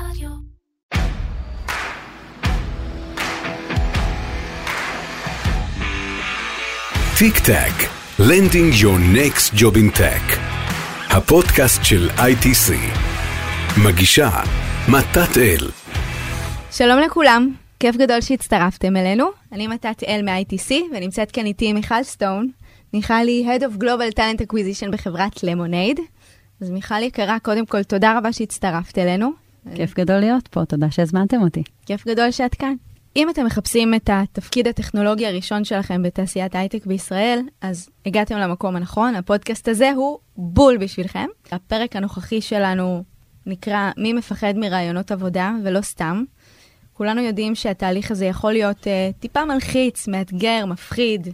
רדיו. טיק טק, Landing Your Next Job in Tech, הפודקאסט של ITC. מגישה, מתת אל. שלום לכולם, כיף גדול שהצטרפתם אלינו. אני מתת אל מ-ITC, ונמצאת כאן איתי מיכל סטון. מיכל היא Head of Global Talent Acquisition בחברת למונייד. אז מיכל יקרה, קודם כל, תודה רבה שהצטרפת אלינו. כיף גדול להיות פה, תודה שהזמנתם אותי. כיף גדול שאת כאן. אם אתם מחפשים את התפקיד הטכנולוגי הראשון שלכם בתעשיית הייטק בישראל, אז הגעתם למקום הנכון, הפודקאסט הזה הוא בול בשבילכם. הפרק הנוכחי שלנו נקרא מי מפחד מרעיונות עבודה, ולא סתם. כולנו יודעים שהתהליך הזה יכול להיות uh, טיפה מלחיץ, מאתגר, מפחיד,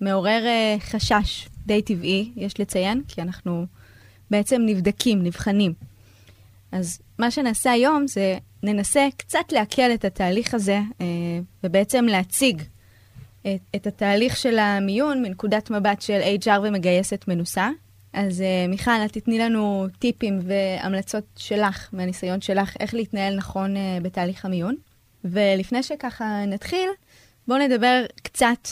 מעורר uh, חשש די טבעי, יש לציין, כי אנחנו בעצם נבדקים, נבחנים. אז מה שנעשה היום זה ננסה קצת להקל את התהליך הזה, אה, ובעצם להציג את, את התהליך של המיון מנקודת מבט של HR ומגייסת מנוסה. אז אה, מיכל, את תתני לנו טיפים והמלצות שלך, מהניסיון שלך, איך להתנהל נכון אה, בתהליך המיון. ולפני שככה נתחיל, בואו נדבר קצת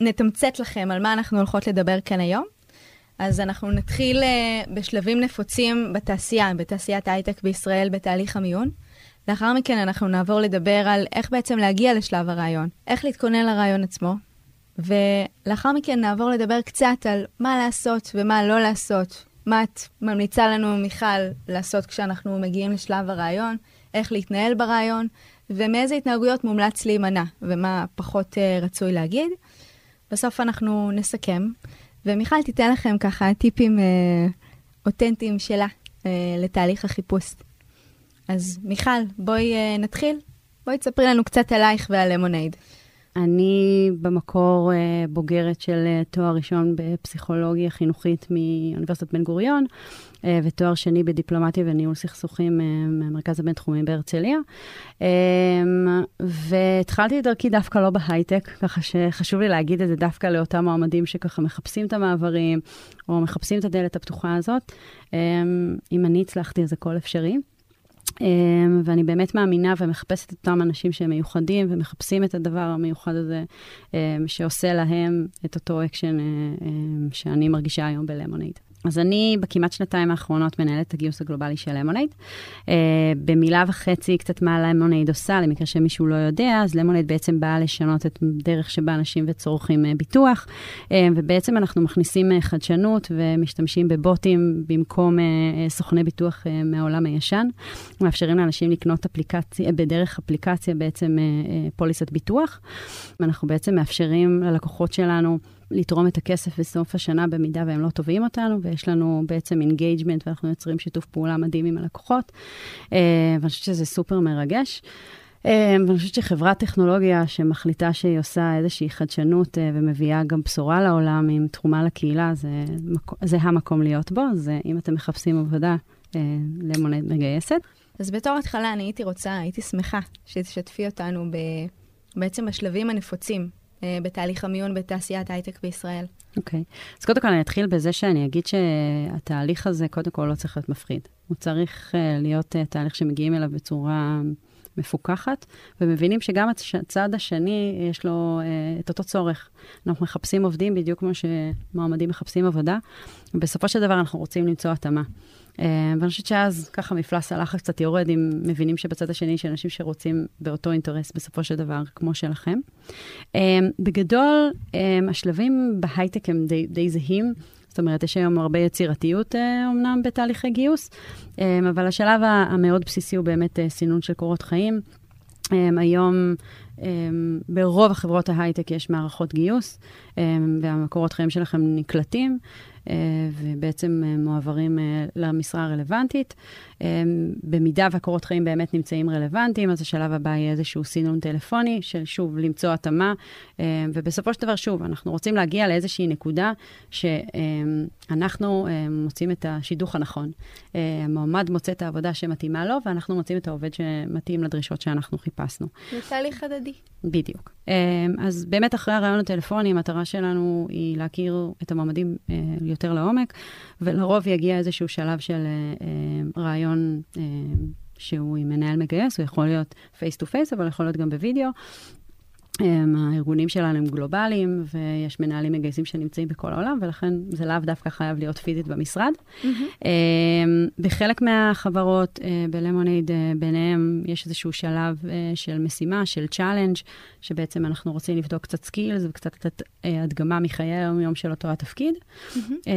ונתמצת לכם על מה אנחנו הולכות לדבר כאן היום. אז אנחנו נתחיל uh, בשלבים נפוצים בתעשייה, בתעשיית ההייטק בישראל, בתהליך המיון. לאחר מכן אנחנו נעבור לדבר על איך בעצם להגיע לשלב הרעיון, איך להתכונן לרעיון עצמו, ולאחר מכן נעבור לדבר קצת על מה לעשות ומה לא לעשות, מה את ממליצה לנו, מיכל, לעשות כשאנחנו מגיעים לשלב הרעיון, איך להתנהל ברעיון, ומאיזה התנהגויות מומלץ להימנע, ומה פחות uh, רצוי להגיד. בסוף אנחנו נסכם, ומיכל תיתן לכם ככה טיפים אה, אותנטיים שלה אה, לתהליך החיפוש. אז מיכל, בואי אה, נתחיל. בואי תספרי לנו קצת עלייך ועל למונייד. אני במקור אה, בוגרת של אה, תואר ראשון בפסיכולוגיה חינוכית מאוניברסיטת בן גוריון, אה, ותואר שני בדיפלומטיה וניהול סכסוכים מהמרכז הבינתחומי בהרצליה. והתחלתי את דרכי דווקא לא בהייטק, ככה שחשוב לי להגיד את זה דווקא לאותם מועמדים שככה מחפשים את המעברים, או מחפשים את הדלת הפתוחה הזאת. אם אני הצלחתי, אז הכל אפשרי. אמ, ואני באמת מאמינה ומחפשת את אותם אנשים שהם מיוחדים ומחפשים את הדבר המיוחד הזה אמ, שעושה להם את אותו אקשן אה, אמ, שאני מרגישה היום בלמונייד. אז אני בכמעט שנתיים האחרונות מנהלת את הגיוס הגלובלי של למונייד. Uh, במילה וחצי קצת מה למונייד עושה, למקרה שמישהו לא יודע, אז למונייד בעצם באה לשנות את דרך שבה אנשים וצורכים uh, ביטוח, uh, ובעצם אנחנו מכניסים uh, חדשנות ומשתמשים בבוטים במקום uh, uh, סוכני ביטוח uh, מהעולם הישן. מאפשרים לאנשים לקנות אפליקציה, בדרך אפליקציה בעצם uh, uh, פוליסת ביטוח. ואנחנו בעצם מאפשרים ללקוחות שלנו לתרום את הכסף בסוף השנה במידה והם לא תובעים אותנו, ויש לנו בעצם engagement ואנחנו יוצרים שיתוף פעולה מדהים עם הלקוחות, אה, ואני חושבת שזה סופר מרגש. אה, ואני חושבת שחברת טכנולוגיה שמחליטה שהיא עושה איזושהי חדשנות אה, ומביאה גם בשורה לעולם עם תרומה לקהילה, זה, זה המקום להיות בו. אז אם אתם מחפשים עבודה, Lemonade מגייסת. אז בתור התחלה אני הייתי רוצה, הייתי שמחה שתשתפי אותנו ב, בעצם בשלבים הנפוצים בתהליך המיון בתעשיית הייטק בישראל. אוקיי. Okay. אז קודם כל אני אתחיל בזה שאני אגיד שהתהליך הזה, קודם כל לא צריך להיות מפחיד. הוא צריך uh, להיות uh, תהליך שמגיעים אליו בצורה מפוקחת, ומבינים שגם הצד השני, יש לו uh, את אותו צורך. אנחנו מחפשים עובדים בדיוק כמו שמועמדים מחפשים עבודה, ובסופו של דבר אנחנו רוצים למצוא התאמה. אה, ואני חושבת שאז ככה מפלס הלחץ קצת יורד, אם מבינים שבצד השני יש אנשים שרוצים באותו אינטרס בסופו של דבר, כמו שלכם. אה, בגדול, אה, השלבים בהייטק הם די, די זהים. זאת אומרת, יש היום הרבה יצירתיות אומנם בתהליכי גיוס, אבל השלב המאוד בסיסי הוא באמת סינון של קורות חיים. היום ברוב החברות ההייטק יש מערכות גיוס, והמקורות חיים שלכם נקלטים, אה, ובעצם אה, מועברים אה, למשרה הרלוונטית. במידה והקורות חיים באמת נמצאים רלוונטיים, אז השלב הבא יהיה איזשהו סינון טלפוני, של שוב, למצוא התאמה. ובסופו של דבר, שוב, אנחנו רוצים להגיע לאיזושהי נקודה שאנחנו מוצאים את השידוך הנכון. המועמד מוצא את העבודה שמתאימה לו, ואנחנו מוצאים את העובד שמתאים לדרישות שאנחנו חיפשנו. זה תהליך הדדי. בדיוק. אז באמת, אחרי הרעיון הטלפוני, המטרה שלנו היא להכיר את המועמדים יותר לעומק, ולרוב יגיע איזשהו שלב של אה, אה, ריאיון אה, שהוא עם מנהל מגייס, הוא יכול להיות face to face, אבל יכול להיות גם בווידאו. הם, הארגונים שלנו הם גלובליים, ויש מנהלים מגייסים שנמצאים בכל העולם, ולכן זה לאו דווקא חייב להיות פיזית במשרד. Mm-hmm. בחלק מהחברות, אה, ב Lemonade, אה, ביניהם יש איזשהו שלב אה, של משימה, של challenge, שבעצם אנחנו רוצים לבדוק קצת skills וקצת לתת הדגמה מחיי היום-יום של אותו התפקיד. Mm-hmm.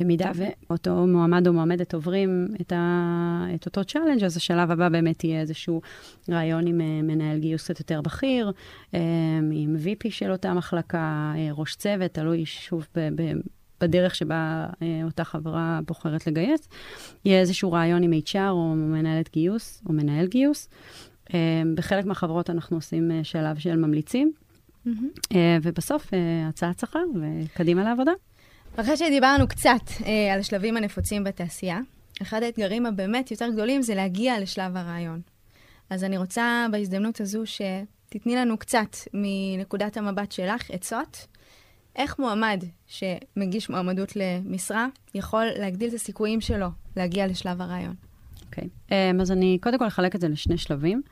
במידה ואותו מועמד או מועמדת עוברים את, ה, את אותו challenge, אז השלב הבא באמת יהיה איזשהו ריאיון עם אה, מנהל גיוס קצת יותר בכיר, אה, עם VP של אותה מחלקה, אה, ראש צוות, תלוי שוב ב... ב בדרך שבה אותה חברה בוחרת לגייס. יהיה איזשהו ריאיון עם HR או מנהלת גיוס או מנהל גיוס. בחלק מהחברות אנחנו עושים שלב של ממליצים, mm-hmm. ובסוף הצעת שכר וקדימה לעבודה. אחרי שדיברנו קצת אה, על השלבים הנפוצים בתעשייה, אחד האתגרים הבאמת יותר גדולים זה להגיע לשלב הרעיון. אז אני רוצה בהזדמנות הזו שתתני לנו קצת מנקודת המבט שלך, עצות, איך מועמד שמגיש מועמדות למשרה יכול להגדיל את הסיכויים שלו להגיע לשלב הרעיון. אוקיי, okay. um, אז אני קודם כל אחלק את זה לשני שלבים.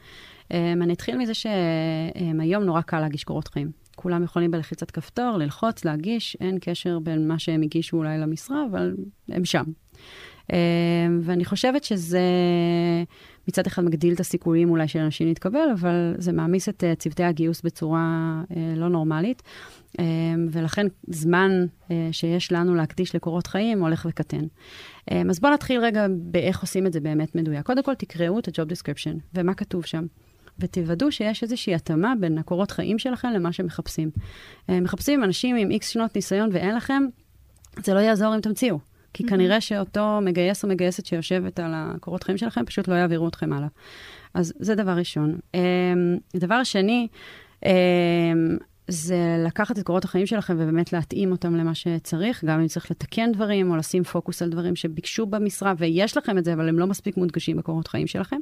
Um, אני אתחיל מזה שהיום נורא קל להגיש קורות חיים. כולם יכולים בלחיצת כפתור ללחוץ, להגיש, אין קשר בין מה שהם הגישו אולי למשרה, אבל הם שם. אה, ואני חושבת שזה מצד אחד מגדיל את הסיכויים אולי של אנשים להתקבל, אבל זה מעמיס את אה, צוותי הגיוס בצורה אה, לא נורמלית. ולכן זמן שיש לנו להקדיש לקורות חיים הולך וקטן. אז בואו נתחיל רגע באיך עושים את זה באמת מדויק. קודם כל תקראו את ה-job description ומה כתוב שם. ותוודאו שיש איזושהי התאמה בין הקורות חיים שלכם למה שמחפשים. אה, מחפשים אנשים עם איקס שנות ניסיון ואין לכם, זה לא יעזור אם תמציאו. כי mm-hmm. כנראה שאותו מגייס או מגייסת שיושבת על הקורות חיים שלכם, פשוט לא יעבירו אתכם הלאה. אז זה דבר ראשון. אה, דבר שני, אה, זה לקחת את קורות החיים שלכם ובאמת להתאים אותם למה שצריך, גם אם צריך לתקן דברים או לשים פוקוס על דברים שביקשו במשרה, ויש לכם את זה, אבל הם לא מספיק מודגשים בקורות חיים שלכם.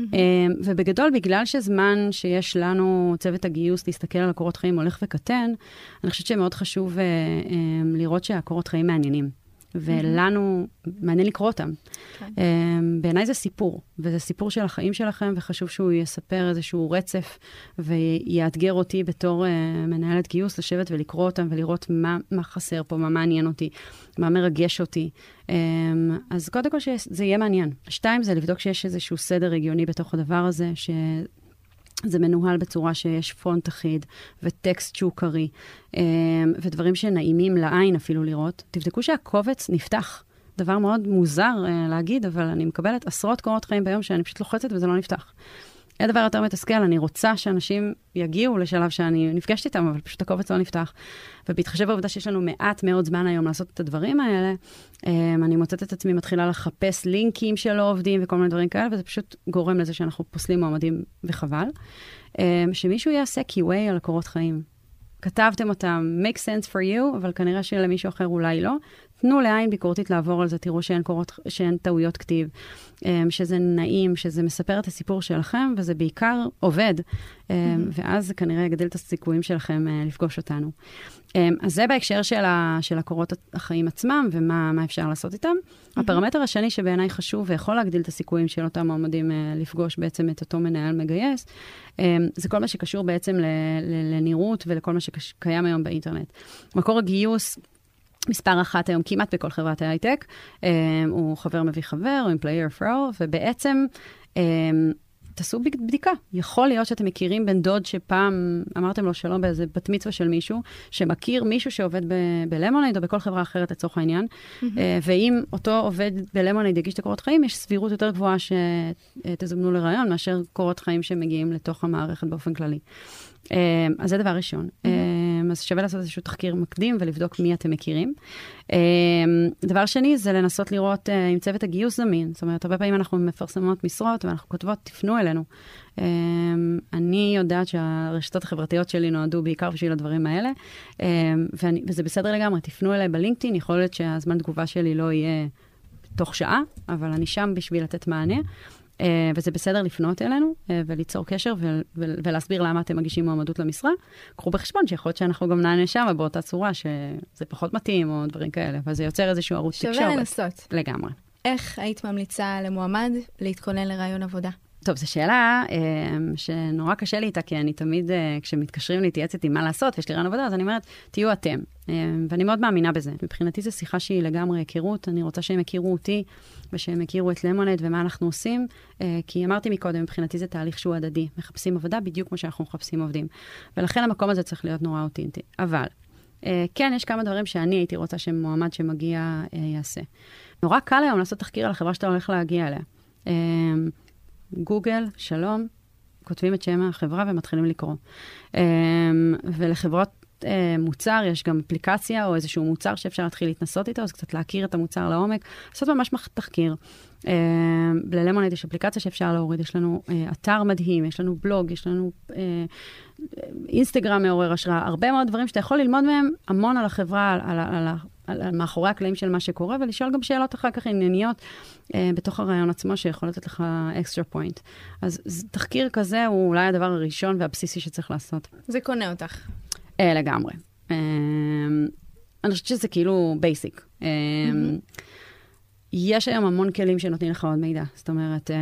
אמ, ובגדול, בגלל שזמן שיש לנו, צוות הגיוס, להסתכל על הקורות חיים הולך וקטן, אני חושבת שמאוד חשוב אה, אמ, לראות שהקורות חיים מעניינים. ולנו מעניין לקרוא אותם. כן. אמ, בעיניי זה סיפור, וזה סיפור של החיים שלכם, וחשוב שהוא יספר איזשהו רצף, ויאתגר אותי בתור uh, מנהלת גיוס, לשבת ולקרוא אותם ולראות מה, מה חסר פה, מה מעניין אותי, מה מרגש אותי. Um, אז קודם כל שזה יהיה מעניין. שתיים, זה לבדוק שיש איזשהו סדר הגיוני בתוך הדבר הזה, ש... זה מנוהל בצורה שיש פונט אחיד וטקסט שהוא קריא, אמ, ודברים שנעימים לעין אפילו לראות. תבדקו שהקובץ נפתח. דבר מאוד מוזר uh, להגיד, אבל אני מקבלת עשרות קורות חיים ביום שאני פשוט לוחצת וזה לא נפתח. אין דבר יותר מתסכל, אני רוצה שאנשים יגיעו לשלב שאני נפגשת איתם, אבל פשוט הקובץ לא נפתח. ובהתחשב בעובדה שיש לנו מעט מאוד זמן היום לעשות את הדברים האלה, um, אני מוצאת את עצמי מתחילה לחפש לינקים שלא עובדים וכל מיני דברים כאלה, וזה פשוט גורם לזה שאנחנו פוסלים מועמדים וחבל. Um, שמישהו יעשה QA על הקורות חיים. כתבתם אותם, make sense for you, אבל כנראה שלמישהו אחר אולי לא. תנו לעין ביקורתית לעבור על זה, תראו שאין, קורות, שאין טעויות כתיב, אמ, שזה נעים, שזה מספר את הסיפור שלכם, וזה בעיקר עובד, mm-hmm. ואז זה כנראה יגדיל את הסיכויים שלכם אה, לפגוש אותנו. אמ, אז זה בהקשר של, ה, של הקורות החיים עצמם, ומה אפשר לעשות איתם. Mm-hmm. הפרמטר השני שבעיניי חשוב ויכול להגדיל את הסיכויים של אותם מועמדים אה, לפגוש בעצם את אותו מנהל מגייס, זה כל מה שקשור בעצם לנראות ולכל מה שקיים היום באינטרנט. מקור הגיוס, מספר אחת היום כמעט בכל חברת הייטק, um, הוא חבר מביא חבר, הוא employer referral, ובעצם um, תעשו בדיקה. יכול להיות שאתם מכירים בן דוד שפעם אמרתם לו שלום באיזה בת מצווה של מישהו, שמכיר מישהו שעובד בלמונייד או בכל חברה אחרת לצורך העניין, mm-hmm. uh, ואם אותו עובד בלמונייד יגיש את הקורות חיים, יש סבירות יותר גבוהה שתזמנו לרעיון מאשר קורות חיים שמגיעים לתוך המערכת באופן כללי. Uh, אז זה דבר ראשון. Mm-hmm. אז שווה לעשות איזשהו תחקיר מקדים ולבדוק מי אתם מכירים. אמ, דבר שני זה לנסות לראות אה, אם צוות הגיוס זמין. זאת אומרת, הרבה פעמים אנחנו מפרסמות משרות ואנחנו כותבות, תפנו אלינו. אמ, אני יודעת שהרשתות החברתיות שלי נועדו בעיקר בשביל הדברים האלה, אמ, ואני, וזה בסדר לגמרי, תפנו אליי בלינקדאין, יכול להיות שהזמן תגובה שלי לא יהיה תוך שעה, אבל אני שם בשביל לתת מענה. Uh, וזה בסדר לפנות אלינו uh, וליצור קשר ולהסביר למה אתם מגישים מועמדות למשרה. קחו בחשבון שיכול להיות שאנחנו גם נענה שם באותה צורה שזה פחות מתאים או דברים כאלה, אבל זה יוצר איזשהו ערוץ תקשורת. שווה לנסות. לגמרי. איך היית ממליצה למועמד להתכונן לרעיון עבודה? טוב, זו שאלה אה, שנורא קשה לי איתה, כי אני תמיד, אה, כשמתקשרים להתייעץ איתי מה לעשות, ויש לי רעיון עבודה, אז אני אומרת, תהיו אתם. אה, ואני מאוד מאמינה בזה. מבחינתי זו שיחה שהיא לגמרי היכרות, אני רוצה שהם יכירו אותי, ושהם יכירו את למונד ומה אנחנו עושים, כי אמרתי מקודם, מבחינתי זה תהליך שהוא הדדי. מחפשים עבודה בדיוק כמו שאנחנו מחפשים עובדים. ולכן המקום הזה צריך להיות נורא אותינטי. אבל, כן, יש כמה דברים שאני הייתי רוצה שמועמד שמגיע יעשה. נורא קל היום לעשות תחקיר על החברה שאתה הולך להגיע אליה. גוגל, שלום, כותבים את שם החברה ומתחילים לקרוא. אמ, ולחברות אה, מוצר, יש גם אפליקציה או איזשהו מוצר שאפשר להתחיל להתנסות איתו, אז קצת להכיר את המוצר לעומק, לעשות ממש תחקיר. אמ, ללמונייד יש אפליקציה שאפשר להוריד, יש לנו אה, אתר מדהים, יש לנו בלוג, יש לנו אה, אינסטגרם מעורר השראה, הרבה מאוד דברים שאתה יכול ללמוד מהם המון על החברה, על, על, על, על, מאחורי הקלעים של מה שקורה, ולשאול גם שאלות אחר כך ענייניות אה, בתוך הריאיון עצמו, שיכול לתת לך extra point. אז, אז תחקיר כזה הוא אולי הדבר הראשון והבסיסי שצריך לעשות. זה קונה אותך. אה, לגמרי. אה, אני חושבת שזה כאילו basic. אה, mm-hmm. יש היום המון כלים שנותנים לך עוד מידע. זאת אומרת, uh,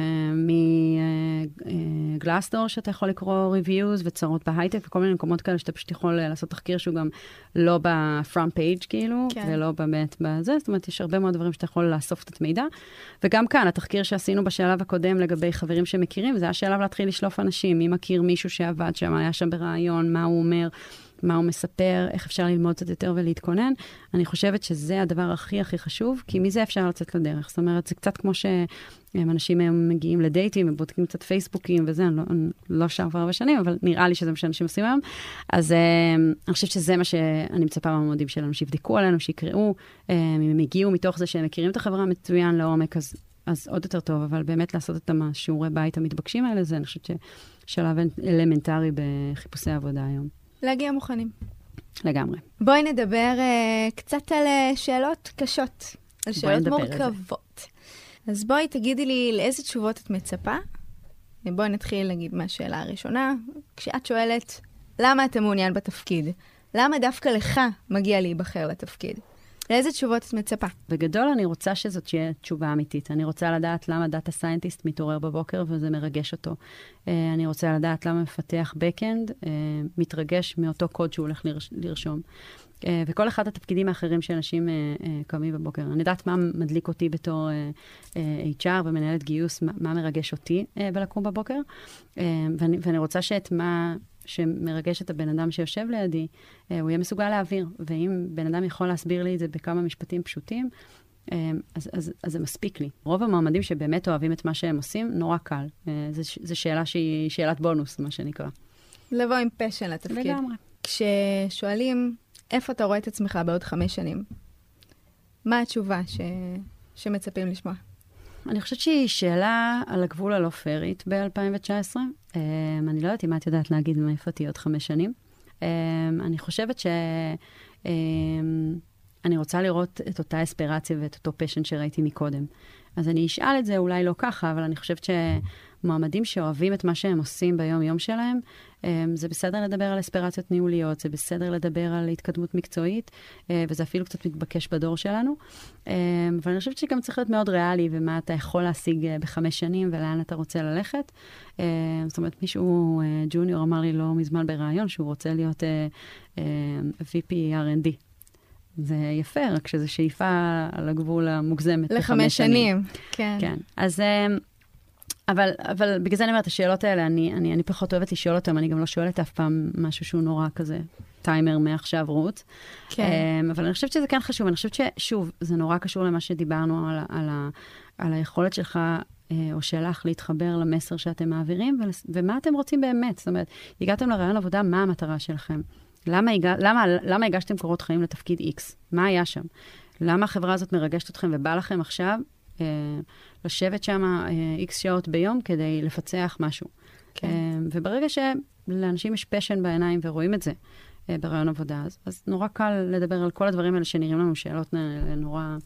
uh, שאתה יכול לקרוא reviews וצרות בהייטק וכל מיני מקומות כאלה שאתה פשוט יכול uh, לעשות תחקיר שהוא גם לא ב front page כאילו, כן. ולא באמת בזה. זאת אומרת, יש הרבה מאוד דברים שאתה יכול לאסוף את המידע. וגם כאן, התחקיר שעשינו בשלב הקודם לגבי חברים שמכירים, זה היה שלב להתחיל לשלוף אנשים. מי מכיר מישהו שעבד שם, היה שם בריאיון, מה הוא אומר. מה הוא מספר, איך אפשר ללמוד קצת יותר ולהתכונן. אני חושבת שזה הדבר הכי הכי חשוב, כי מזה אפשר לצאת לדרך. זאת אומרת, זה קצת כמו שאנשים היום מגיעים לדייטים ובודקים קצת פייסבוקים וזה, אני לא, אני לא שם כבר הרבה שנים, אבל נראה לי שזה מה שאנשים עושים היום. אז uh, אני חושבת שזה מה שאני מצפה מהמועמדים שלנו, שיבדקו עלינו, שיקראו, uh, אם הם הגיעו מתוך זה שהם מכירים את החברה מצוין לעומק, אז אז עוד יותר טוב, אבל באמת לעשות את השיעורי בית המתבקשים האלה, זה אני חושבת ששלב אלמנטרי בחיפושי עבודה היום. להגיע מוכנים. לגמרי. בואי נדבר uh, קצת על uh, שאלות קשות, על שאלות מורכבות. אז בואי תגידי לי לאיזה תשובות את מצפה. בואי נתחיל נגיד מהשאלה הראשונה. כשאת שואלת, למה אתה מעוניין בתפקיד? למה דווקא לך מגיע להיבחר לתפקיד? לאיזה תשובות את מצפה? בגדול, אני רוצה שזאת תהיה תשובה אמיתית. אני רוצה לדעת למה data scientist מתעורר בבוקר וזה מרגש אותו. אה, אני רוצה לדעת למה מפתח backend אה, מתרגש מאותו קוד שהוא הולך לרשום. אה, וכל אחד התפקידים האחרים שאנשים קמים בבוקר. אני יודעת מה מדליק אותי בתור HR ומנהלת גיוס, מה מרגש אותי בלקום בבוקר, ואני, ואני רוצה שאת מה... שמרגש את הבן אדם שיושב לידי, אה, הוא יהיה מסוגל להעביר. ואם בן אדם יכול להסביר לי את זה בכמה משפטים פשוטים, אה, אז, אז, אז זה מספיק לי. רוב המועמדים שבאמת אוהבים את מה שהם עושים, נורא קל. אה, זו שאלה שהיא שאלת בונוס, מה שנקרא. לבוא עם פשן לתפקיד. לגמרי. כששואלים, איפה אתה רואה את עצמך בעוד חמש שנים? מה התשובה ש... שמצפים לשמוע? אני חושבת שהיא שאלה על הגבול הלא פיירית ב-2019. Um, אני לא יודעת אם את יודעת להגיד מאיפה תהיה עוד חמש שנים. Um, אני חושבת ש... Um, אני רוצה לראות את אותה אספירציה ואת אותו פשן שראיתי מקודם. אז אני אשאל את זה אולי לא ככה, אבל אני חושבת שמועמדים שאוהבים את מה שהם עושים ביום-יום שלהם, זה בסדר לדבר על אספירציות ניהוליות, זה בסדר לדבר על התקדמות מקצועית, אה, וזה אפילו קצת מתבקש בדור שלנו. אבל אני חושבת שגם צריך להיות מאוד ריאלי, ומה אתה יכול להשיג אה, בחמש שנים ולאן אתה רוצה ללכת. זאת אומרת, מישהו, אה, ג'וניור אמר לי לא מזמן בריאיון, שהוא רוצה להיות VP R&D. זה יפה, רק שזו שאיפה על הגבול המוגזמת. לחמש שנים. כן. כן. אז... אבל, אבל בגלל זה אני אומרת, השאלות האלה, אני, אני, אני פחות אוהבת לשאול אותן, אני גם לא שואלת אף פעם משהו שהוא נורא כזה, טיימר מעכשיו רות. כן. Um, אבל אני חושבת שזה כן חשוב, אני חושבת ששוב, זה נורא קשור למה שדיברנו על, על, על, על היכולת שלך אה, או שלך להתחבר למסר שאתם מעבירים, ומה אתם רוצים באמת. זאת אומרת, הגעתם לרעיון עבודה, מה המטרה שלכם? למה, למה, למה הגשתם קורות חיים לתפקיד X? מה היה שם? למה החברה הזאת מרגשת אתכם ובא לכם עכשיו אה, לשבת שם אה, X שעות ביום כדי לפצח משהו? כן. אה, וברגע שלאנשים יש פשן בעיניים ורואים את זה אה, ברעיון עבודה, אז, אז נורא קל לדבר על כל הדברים האלה שנראים לנו שאלות נורא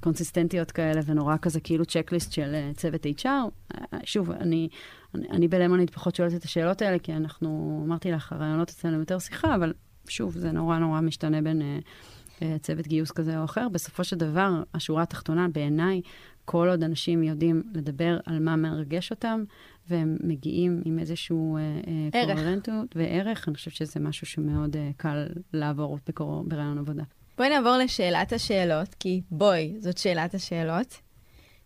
קונסיסטנטיות כאלה, ונורא כזה כאילו צ'קליסט של אה, צוות HR. אה, שוב, אני, אני, אני בלמוניד פחות שואלת את השאלות האלה, כי אנחנו, אמרתי לך, הרעיונות אצלנו יותר שיחה, אבל שוב, זה נורא נורא משתנה בין, אה, צוות גיוס כזה או אחר. בסופו של דבר, השורה התחתונה, בעיניי, כל עוד אנשים יודעים לדבר על מה מרגש אותם, והם מגיעים עם איזשהו אה, קוהרנטיות וערך, אני חושבת שזה משהו שמאוד קל לעבור בקור... ברעיון עבודה. בואי נעבור לשאלת השאלות, כי בואי, זאת שאלת השאלות.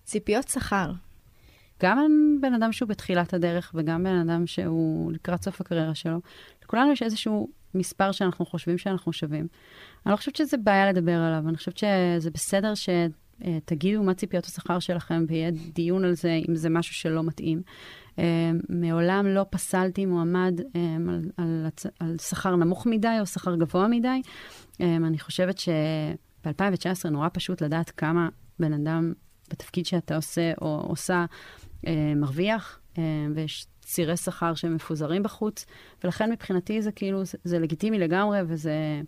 ציפיות שכר. גם בן אדם שהוא בתחילת הדרך וגם בן אדם שהוא לקראת סוף הקריירה שלו, לכולנו יש איזשהו מספר שאנחנו חושבים שאנחנו שווים. אני לא חושבת שזה בעיה לדבר עליו, אני חושבת שזה בסדר שתגידו מה ציפיות השכר שלכם ויהיה דיון על זה, אם זה משהו שלא מתאים. אה, מעולם לא פסלתי מועמד אה, על, על, על שכר נמוך מדי או שכר גבוה מדי. אה, אני חושבת שב-2019 נורא פשוט לדעת כמה בן אדם בתפקיד שאתה עושה או עושה מרוויח, ויש צירי שכר שהם מפוזרים בחוץ, ולכן מבחינתי זה כאילו, זה, זה לגיטימי לגמרי, וזה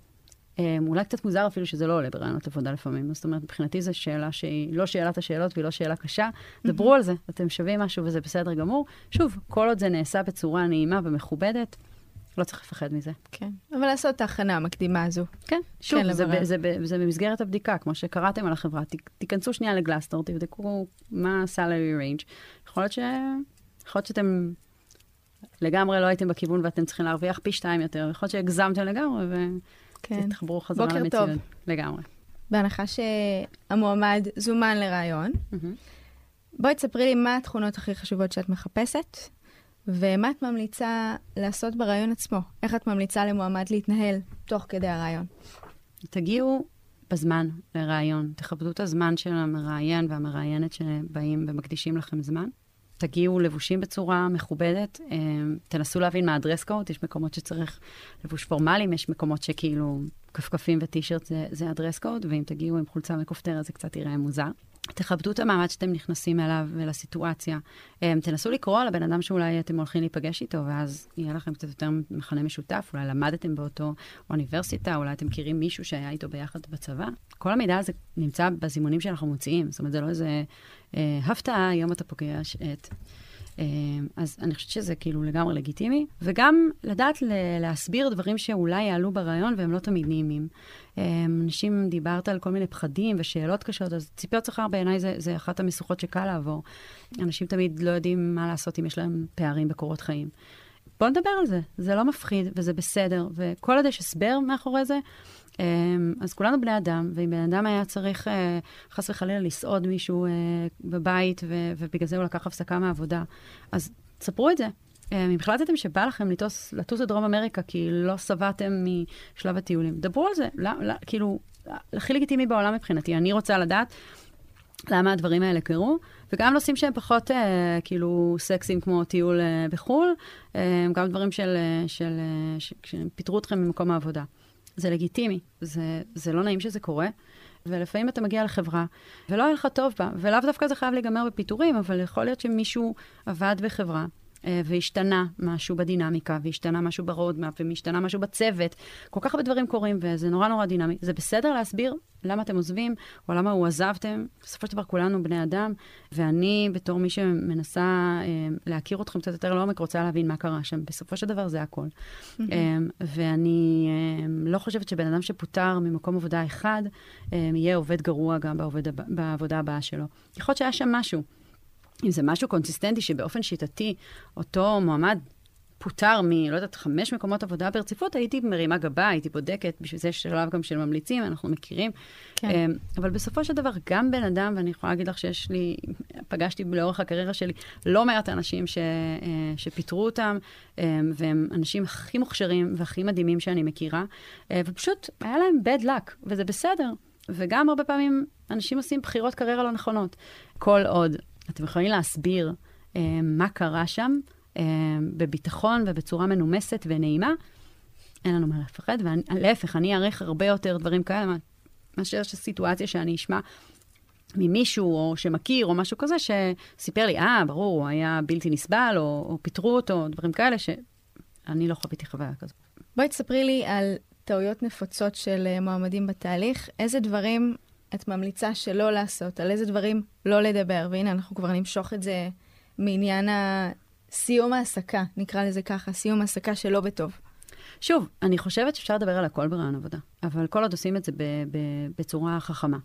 אולי קצת מוזר אפילו שזה לא עולה ברעיונות עבודה לפעמים. זאת אומרת, מבחינתי זו שאלה שהיא לא שאלת השאלות והיא לא שאלה קשה. דברו על זה, אתם שווים משהו וזה בסדר גמור. שוב, כל עוד זה נעשה בצורה נעימה ומכובדת, לא צריך לפחד מזה. כן, אבל לעשות את ההכנה המקדימה הזו. כן, שוב, כן, זה, זה, זה, זה במסגרת הבדיקה, כמו שקראתם על החברה. ת, תיכנסו שנייה לגלסטור, תבדקו מה ה-salary range. יכול להיות, ש... יכול להיות שאתם לגמרי לא הייתם בכיוון ואתם צריכים להרוויח פי שתיים יותר. יכול להיות שהגזמתם לגמרי ותתחברו כן. חזרה למציאות. בוקר טוב. לגמרי. בהנחה שהמועמד זומן לראיון, בואי תספרי לי מה התכונות הכי חשובות שאת מחפשת, ומה את ממליצה לעשות בראיון עצמו. איך את ממליצה למועמד להתנהל תוך כדי הראיון. תגיעו בזמן לראיון. תכבדו את הזמן של המראיין והמראיינת שבאים ומקדישים לכם זמן. תגיעו לבושים בצורה מכובדת, אה, תנסו להבין מה הדרס קוד, יש מקומות שצריך לבוש פורמליים, יש מקומות שכאילו כפכפים וטישרט זה, זה הדרס קוד, ואם תגיעו עם חולצה מכופתרת זה קצת יראה מוזר. תכבדו את המעמד שאתם נכנסים אליו ולסיטואציה. Um, תנסו לקרוא על הבן אדם שאולי אתם הולכים להיפגש איתו, ואז יהיה לכם קצת יותר מכנה משותף, אולי למדתם באותו אוניברסיטה, אולי אתם מכירים מישהו שהיה איתו ביחד בצבא. כל המידע הזה נמצא בזימונים שאנחנו מוציאים, זאת אומרת, זה לא איזה אה, הפתעה, היום אתה פוגש את... אה, אז אני חושבת שזה כאילו לגמרי לגיטימי, וגם לדעת להסביר דברים שאולי יעלו ברעיון והם לא תמיד נעימים. אה, אנשים, דיברת על כל מיני פחדים ושאלות קשות, אז ציפיות שכר בעיניי זה, זה אחת המשוכות שקל לעבור. אנשים תמיד לא יודעים מה לעשות אם יש להם פערים בקורות חיים. בואו נדבר על זה, זה לא מפחיד וזה בסדר, וכל עוד יש הסבר מאחורי זה, אז כולנו בני אדם, ואם בן אדם היה צריך אה, חס וחלילה לסעוד מישהו אה, בבית, ובגלל זה הוא לקח הפסקה מהעבודה, אז תספרו את זה. אמ, אם החלטתם שבא לכם לטוס, לטוס לדרום אמריקה כי לא שבעתם משלב הטיולים, דברו על זה. לא, לא, כאילו, הכי לגיטימי בעולם מבחינתי. אני רוצה לדעת למה הדברים האלה קרו, וגם נושאים שהם פחות אה, כאילו סקסיים כמו טיול אה, בחו"ל, אה, גם דברים של, אה, של, אה, שפיטרו אתכם ממקום העבודה. זה לגיטימי, זה, זה לא נעים שזה קורה, ולפעמים אתה מגיע לחברה ולא היה לך טוב בה, ולאו דווקא זה חייב להיגמר בפיטורים, אבל יכול להיות שמישהו עבד בחברה והשתנה משהו בדינמיקה, והשתנה משהו ברודמאפ, והשתנה משהו בצוות. כל כך הרבה דברים קורים, וזה נורא נורא דינמי. זה בסדר להסביר למה אתם עוזבים, או למה הוא עזבתם. בסופו של דבר כולנו בני אדם, ואני, בתור מי שמנסה אה, להכיר אתכם קצת יותר לעומק, רוצה להבין מה קרה שם. בסופו של דבר זה הכל. אה, ואני אה, לא חושבת שבן אדם שפוטר ממקום עבודה אחד, אה, יהיה עובד גרוע גם בעובד, בעבודה הבאה שלו. יכול להיות שהיה שם משהו. אם זה משהו קונסיסטנטי שבאופן שיטתי אותו מועמד פוטר מ, לא יודעת, חמש מקומות עבודה ברציפות, הייתי מרימה גבה, הייתי בודקת, בשביל זה יש שלב גם של ממליצים, אנחנו מכירים. כן. אמ, אבל בסופו של דבר, גם בן אדם, ואני יכולה להגיד לך שיש לי, פגשתי לאורך הקריירה שלי לא מעט אנשים ש, אה, שפיטרו אותם, אמ, והם אנשים הכי מוכשרים והכי מדהימים שאני מכירה, אה, ופשוט היה להם bad luck, וזה בסדר. וגם הרבה פעמים אנשים עושים בחירות קריירה לא נכונות. כל עוד אתם יכולים להסביר אה, מה קרה שם אה, בביטחון ובצורה מנומסת ונעימה, אין לנו מה לפחד, ולהפך, אני אעריך הרבה יותר דברים כאלה מאשר שסיטואציה שאני אשמע ממישהו או שמכיר או משהו כזה, שסיפר לי, אה, ברור, הוא היה בלתי נסבל, או, או פיטרו אותו, דברים כאלה, שאני לא חוויתי חוויה כזאת. בואי תספרי לי על טעויות נפוצות של אה, מועמדים בתהליך. איזה דברים את ממליצה שלא לעשות, על איזה דברים לא לדבר. והנה, אנחנו כבר נמשוך את זה מעניין הסיום העסקה, נקרא לזה ככה, סיום העסקה שלא בטוב. שוב, אני חושבת שאפשר לדבר על הכל ברעיון עבודה, אבל כל עוד עושים את זה בצורה חכמה.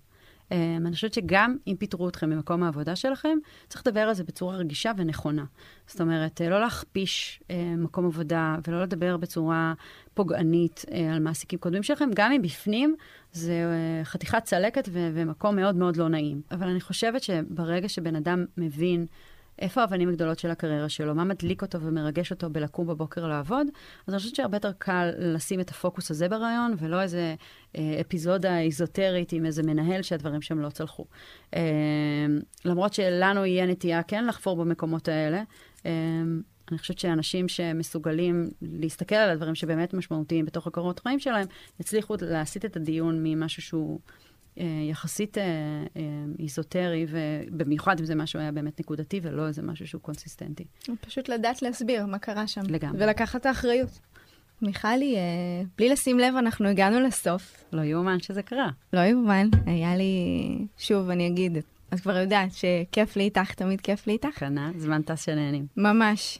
Um, אני חושבת שגם אם פיטרו אתכם ממקום העבודה שלכם, צריך לדבר על זה בצורה רגישה ונכונה. זאת אומרת, לא להכפיש uh, מקום עבודה ולא לדבר בצורה פוגענית uh, על מעסיקים קודמים שלכם, גם אם בפנים זה uh, חתיכת צלקת ומקום מאוד מאוד לא נעים. אבל אני חושבת שברגע שבן אדם מבין איפה האבנים הגדולות של הקריירה שלו, מה מדליק אותו ומרגש אותו בלקום בבוקר לעבוד, אז אני חושבת שהרבה יותר קל לשים את הפוקוס הזה ברעיון, ולא איזה אה, אפיזודה איזוטרית עם איזה מנהל שהדברים שם לא צלחו. אה, למרות שלנו יהיה נטייה כן לחפור במקומות האלה. אה, אני חושבת שאנשים שמסוגלים להסתכל על הדברים שבאמת משמעותיים בתוך הקורות חיים שלהם, יצליחו להסיט את הדיון ממשהו שהוא יחסית אה, אה, איזוטרי, ובמיוחד אם זה משהו היה באמת נקודתי ולא איזה משהו שהוא קונסיסטנטי. פשוט לדעת להסביר מה קרה שם. לגמרי. ולקחת את האחריות. מיכלי, בלי לשים לב, אנחנו הגענו לסוף. לא יאומן שזה קרה. לא יאומן, היה לי... שוב, אני אגיד, את כבר יודעת שכיף לי איתך, תמיד כיף לי איתך. קנה, זמן טס שנהנים. ממש.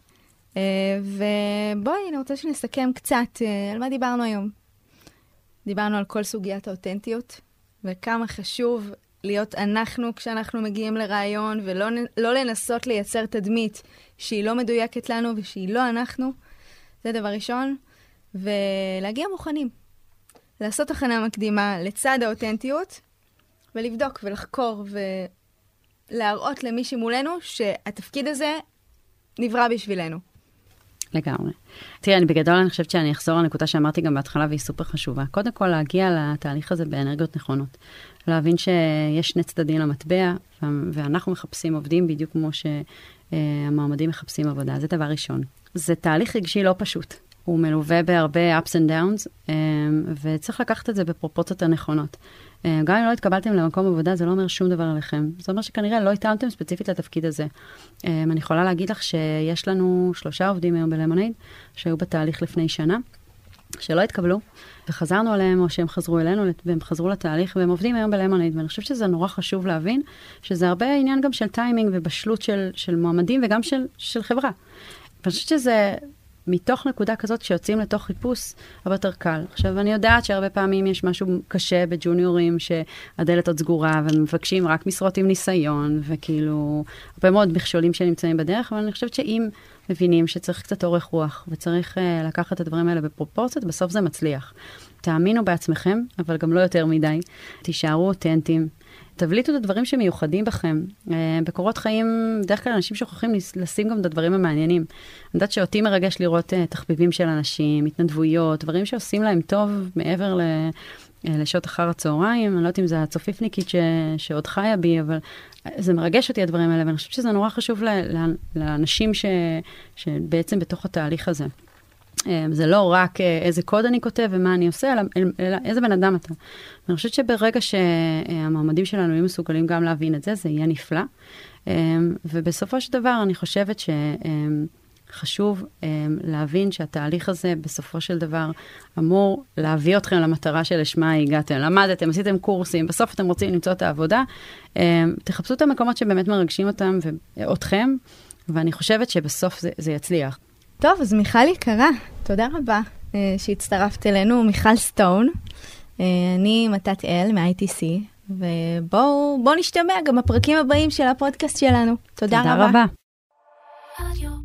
ובואי, אני רוצה שנסכם קצת על מה דיברנו היום. דיברנו על כל סוגיית האותנטיות, וכמה חשוב להיות אנחנו כשאנחנו מגיעים לרעיון, ולא לא לנסות לייצר תדמית שהיא לא מדויקת לנו ושהיא לא אנחנו. זה דבר ראשון. ולהגיע מוכנים. לעשות הכנה מקדימה לצד האותנטיות, ולבדוק ולחקור ולהראות למי שמולנו שהתפקיד הזה נברא בשבילנו. לגמרי. תראה, אני בגדול, אני חושבת שאני אחזור לנקודה שאמרתי גם בהתחלה והיא סופר חשובה. קודם כל, להגיע לתהליך הזה באנרגיות נכונות. להבין שיש שני צדדים למטבע, ואנחנו מחפשים עובדים בדיוק כמו שהמועמדים מחפשים עבודה. זה דבר ראשון. זה תהליך רגשי לא פשוט. הוא מלווה בהרבה ups and downs, וצריך לקחת את זה בפרופורציות הנכונות. גם אם לא התקבלתם למקום עבודה, זה לא אומר שום דבר עליכם. זה אומר שכנראה לא התאמתם ספציפית לתפקיד הזה. אני יכולה להגיד לך שיש לנו שלושה עובדים היום בלמונייד, שהיו בתהליך לפני שנה, שלא התקבלו, וחזרנו עליהם, או שהם חזרו אלינו, והם חזרו לתהליך, והם עובדים היום בלמונייד. ואני חושבת שזה נורא חשוב להבין, שזה הרבה עניין גם של טיימינג ובשלות של, של מועמדים וגם של, של חברה. ואני חושבת שזה מתוך נקודה כזאת, כשיוצאים לתוך חיפוש, הרבה יותר קל. עכשיו, אני יודעת שהרבה פעמים יש משהו קשה בג'וניורים, שהדלת עוד סגורה, ומבקשים רק משרות עם ניסיון, וכאילו, הרבה מאוד מכשולים שנמצאים בדרך, אבל אני חושבת שאם מבינים שצריך קצת אורך רוח, וצריך uh, לקחת את הדברים האלה בפרופורציות, בסוף זה מצליח. תאמינו בעצמכם, אבל גם לא יותר מדי. תישארו אותנטיים. תבליטו את הדברים שמיוחדים בכם. Uh, בקורות חיים, בדרך כלל אנשים שוכחים לשים גם את הדברים המעניינים. אני יודעת שאותי מרגש לראות uh, תחביבים של אנשים, התנדבויות, דברים שעושים להם טוב מעבר ל... לשעות אחר הצהריים, אני לא יודעת אם זה הצופיפניקית ש, שעוד חיה בי, אבל זה מרגש אותי הדברים האלה, ואני חושבת שזה נורא חשוב ל, לאנשים ש, שבעצם בתוך התהליך הזה. זה לא רק איזה קוד אני כותב ומה אני עושה, אלא, אלא איזה בן אדם אתה. ואני חושבת שברגע שהמועמדים שלנו יהיו מסוגלים גם להבין את זה, זה יהיה נפלא. ובסופו של דבר, אני חושבת שחשוב להבין שהתהליך הזה, בסופו של דבר, אמור להביא אתכם למטרה שלשמה הגעתם. למדתם, עשיתם קורסים, בסוף אתם רוצים למצוא את העבודה. תחפשו את המקומות שבאמת מרגשים אותם ואתכם, ואני חושבת שבסוף זה, זה יצליח. טוב, אז מיכל יקרה, תודה רבה uh, שהצטרפת אלינו, מיכל סטון. Uh, אני מתת אל מ-ITC, ובואו נשתמע גם בפרקים הבאים של הפודקאסט שלנו. תודה, תודה רבה. רבה.